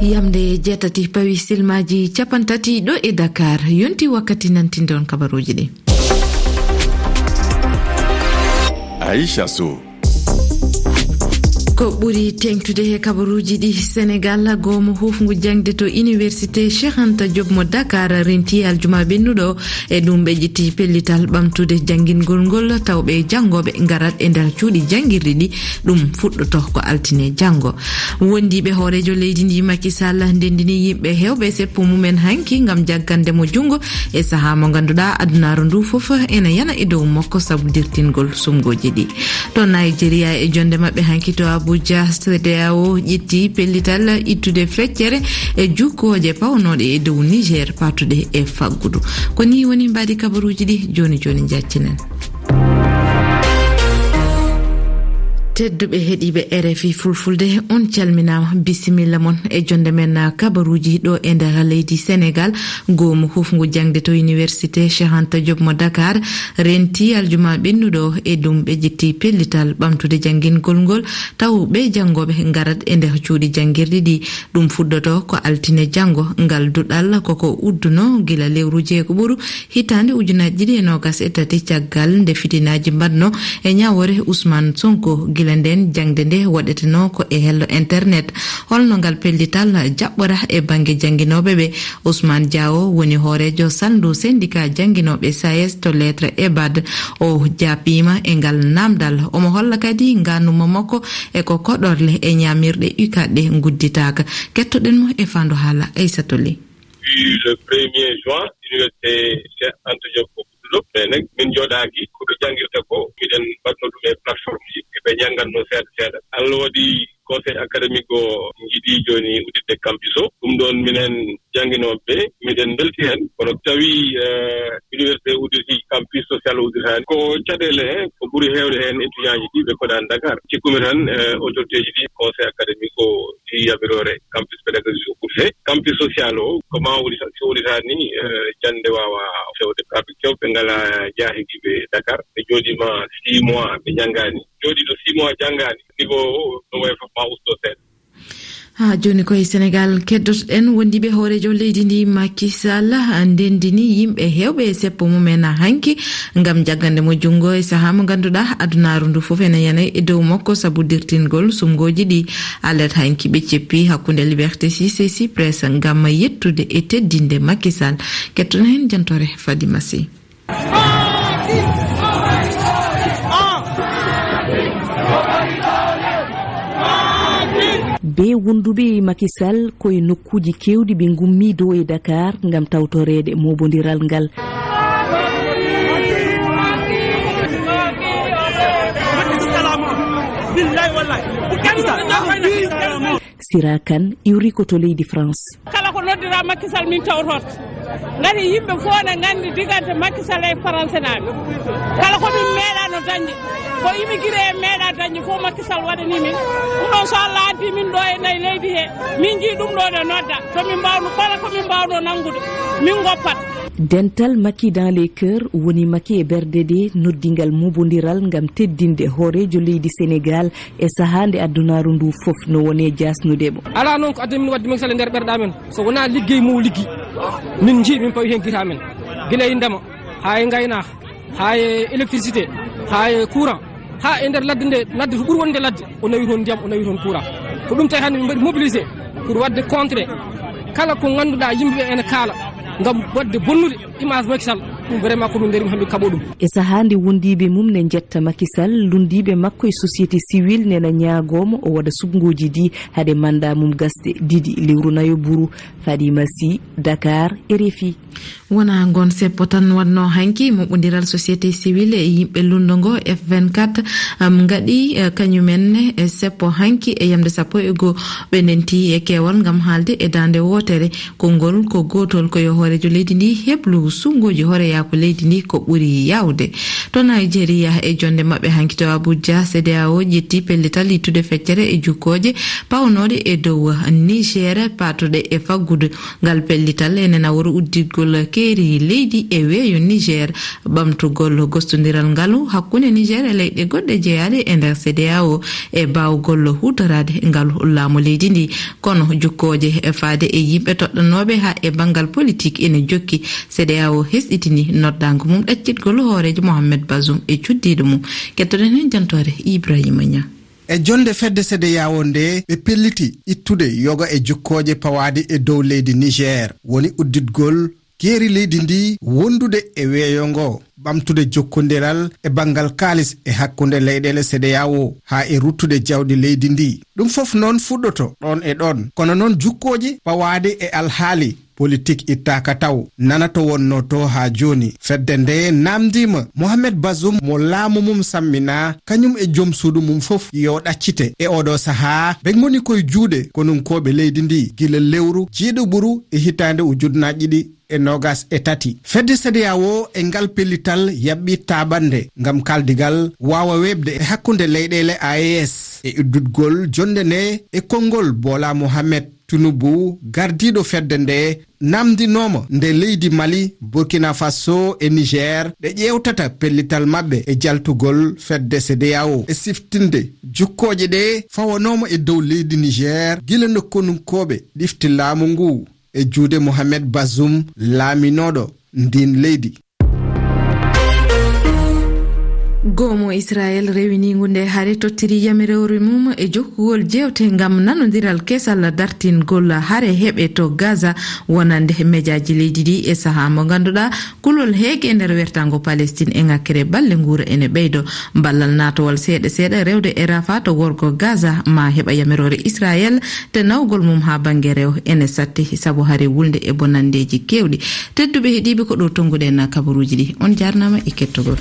yamde jeetati pawi silmaji capantati ɗo e dakar. Yonti wakkati nantinde on kabaruji ɗi. Aicha sow. ko ɓuri tengtude he kabaruji ɗi. Sénégal gomo hofgu jangde to université cheikhanta diob mo dakar renti aljuma ɓennuɗo e ɗum ɓe ƴetti pellital ɓamtude jangingol ngol tawɓe janngoɓe garat e nder cuuɗi janguirɗi ɗi. Ɗum fuɗɗoto ko altine janggo wondiɓe hoorejo leydi ndi makisall ndendini yimɓe hewɓe seppo mumen hanki gam jaggande mo junggo e saaha mo ganduɗa adunaru ndu foof ene yana e dow makko saabu dirtingol sumgoji ɗi. To nigéria e jonde mabɓe hanki to abou abuja cdao ƴetti pellital ittude feccere e jukkoje pawnoɗe e dow niger patuɗe e faggudu. Ko ni woni mbaɗi kabaruji ɗi joni joni jaccinen tedduɓe heeɗiɓe rfi fulfulde on calminama bisimilla moon e jonde men kabaruji ɗo e nder leydi sénégal. Goomu hufgu jangde to université chehanta diop mo dakar. Renti aljuma ɓennuɗo e ɗum ɓe jetti pellital ɓamtude jangingol ngol. Taw ɓe janngoɓe garat e nder cuuɗi jangguirɗi ɗi. Ɗum fuddoto ko altine janggo ngal duɗal koko udduno gila lewru jeego ɓuru. Hitande ujunaji ɗiɗi e nogas e tati caggal nde fitinaji mbatno e ñawore ousmane sonko gila hakkille nden jangde nde waɗeteno ko e hello internet. Holno ngal pellital jaɓɓora e banggue jangguinoɓe ɓe. Ousmane diawo woni hoorejo sandu syndicat jangguinoɓe sas to lettre ebad o jaabima e ngal namdal. Omo holla kadi nganumo makko e ko koɗorle e ñamirɗe ukaɗɗe gudditaka. Kettoɗenmo e fandu haala aissatoli le premier juin université cheikh anta diop ko kudulo ene min jooɗaaki koɓe janngirta ko miɗen mbaɗno ɗum e plateforme ji. ɓe janngatno seeɗa seeɗa. Allah waɗi conseil académique o jiɗi jooni udditde o ɗum ɗon minen jannginooɓe ɓee miɗen mbelti heen kono tawii e, université uditi campus social uditaani ko caɗeele hee ko ɓuri heewde heen étudient ji ɗi ɓe koɗaani dakar. Cikkumi tan e, autorité ji ɗi conseil académique o ɗi yamirore campus pédagogie o ɓuri hee campus social o comment ma so wonitaa ni e, jannde waawaa fewde kamɓe kewɓe ngalaa jaahigiiɓe dakar. Ɓe jooɗiima six mois ɓe janngaani. Jooɗii ɗo six mois janngaani. Niveau no wayi fof ma ustoo seeɗa. ha joni koye sénégal keddotoɗen wondiɓe hoorejo leydi ndi makisal ndendini yimɓe hewɓe seppo mumen hanki gam jaggande mo junngo e saaha mo ganduɗa adunaru ndu foof ene yana e dow makko saabu dirtingol sumgoji ɗi. Alert hanki ɓe ceppi hakkude liberté sisesi presse gam yettude e teddinde makisal kettoɗen hen jantore fadima sy. be wonduɓe makisal koye nokkuji kewɗi ɓe gummi dow e dakar gam tawtorede mobodiral ngal. Sira kane iwri koto leydi france. Kala ko noddira makkisal min tawtorta gati yimɓe fo ne gandi digante makkisal e français naɓe kala komin meeɗano dañde. Ko immigré e meeɗa dañde fof makkisal waɗanimin ɗum ɗon so waddi min ɗo e nayi leydi he. Min jii ɗum ɗo ne nodda. Tomin mbawno kala komin mbawno nanngude. Min goppat dental makki dans les cœur woni makki e berde de noddigal mubodiral gam teddinde hoorejo leydi sénégal. E saaha nde addunaru ndu foof no woni e jasnudemo ala noon ko addani wadde makisal e nder ɓerɗa men. So wona liggey mo liggui min jii min pawi hen guitamen guila e ndema. Ha e gaynaka ha e électricité. Ha e courant. Ha e nder ladde nde ladde to ɓuuri wonde ladde. O nawi toon ndiyam o nawi toon courant. ko ɗum tawi hannde min mbaɗi mobilisé pour wadde contré. Kala ko ngannduɗaa yimɓe ɓe ene kaala ngam wadde bonnude image makisal ɗum vraiment komin ɗum nder kaɓo ɗum. E sahaa nde wondiɓe mum ne jetta makisal lundiɓe makko e société civil nena ñagomo o waɗa subgoji ɗi haade manda mum gasde ɗiɗi lewru nayo bourou fadima sy dakar e refi wona gon seppo tan wanno hanki moɓodiral société civil e yimɓe lundo ngo f24 gaɗi e, kañumenne e seppo hanki e yamde sappo e goo. Ɓe ndenti e kewal gam haalde e dande wotere konngol ko gotol koyo hoorejo leydi ndi heblu sungoji hooreya yaako leydi ndi ko ɓuri yawde to nigeria e jonde maɓɓe hankito abuja cdao ƴetti pellital ittude feccere e jukkoje pawnoɗe e dow niger patuɗe e faggudu ngal pellital enen nanawor uddigol keeri leydi e weeyo niger. Ɓamtugol gostodiral ngalu hakkunde niger e leyɗe goɗɗe jeyaɗe e nder cdao e bawgol hutorade ngal laamu leydi ndi. Kono jukkoje e faade e yimɓe toɗɗanoɓe ha e banggal politique ene jokki. Cdao hesɗitini noddago mum. Ɗaccitgol hoorejo mohammed basum e cuddiɗo mum. Kettoɗen hen jantore ibrahima nia e jonde fedde sede yawo nde ɓe pelliti ittude yoga e jokkooje pawaadi e dow leydi niger. Woni udditgol geeri leydi ndi wondude e weeyo ngo ɓamtude jokkondiral e banngal kaalis e hakkunde leyɗele sedeyawo haa e ruttude jawɗi leydi ndi. Ɗum fof noon fuɗɗoto ɗon e ɗon. Kono noon jukkooji pawaade e alhaali politique ittaka taw. Nana to wonno to ha joni fedde nde namdima mohamed basum mo laamu mum sammina. Kañum e joom suudu mum fof yo ɗaccite. E oɗo sahaa ɓe goni koye juuɗe konunkoɓe leydi ndi. Gila lewru jiiɗo ɓuru e hitande ujunnaji ɗiɗi e nogas e tati. Fedde sadiyawo e ngal pellital yaɓɓi taɓande gam kaldigal wawa webde e hakkude leyɗele aes e, e uddudgol jonde nde e konngol bola mohammed. tinubu gardiɗo fedde nde namdinoma nde leydi mali burkina faso e niger. Ɗe ƴewtata pellital maɓɓe e jaltugol fedde sedeyao e siftinde jukkoje ɗe fawanoma e dow leydi niger. Gila nokkonunkoɓe ɗifti laamu ngu e juude mohamed basum laaminoɗo ndin leydi. goomo israel rewinigu nde haare tottiri yamirewre mum e jokkugol jewte gam nanodiral kesal dartingol haare heɓe to gaza wonande médiaji leydi ɗi e saha mo ganduɗa kulol heege e nder wertago palestine e ŋakkere balle guura ene ɓeydo. Ballal natowal seeɗa seeɗa rewde e rafa to worgo gaza ma heɓa yamirore israel te nawgol mum ha banggue rew ene satti saabu haare wulde e bonandeji kewɗi tedduɓe heeɗiɓe ko ɗo tonguɗen kabaruji ɗi. On jarnama e kettogol.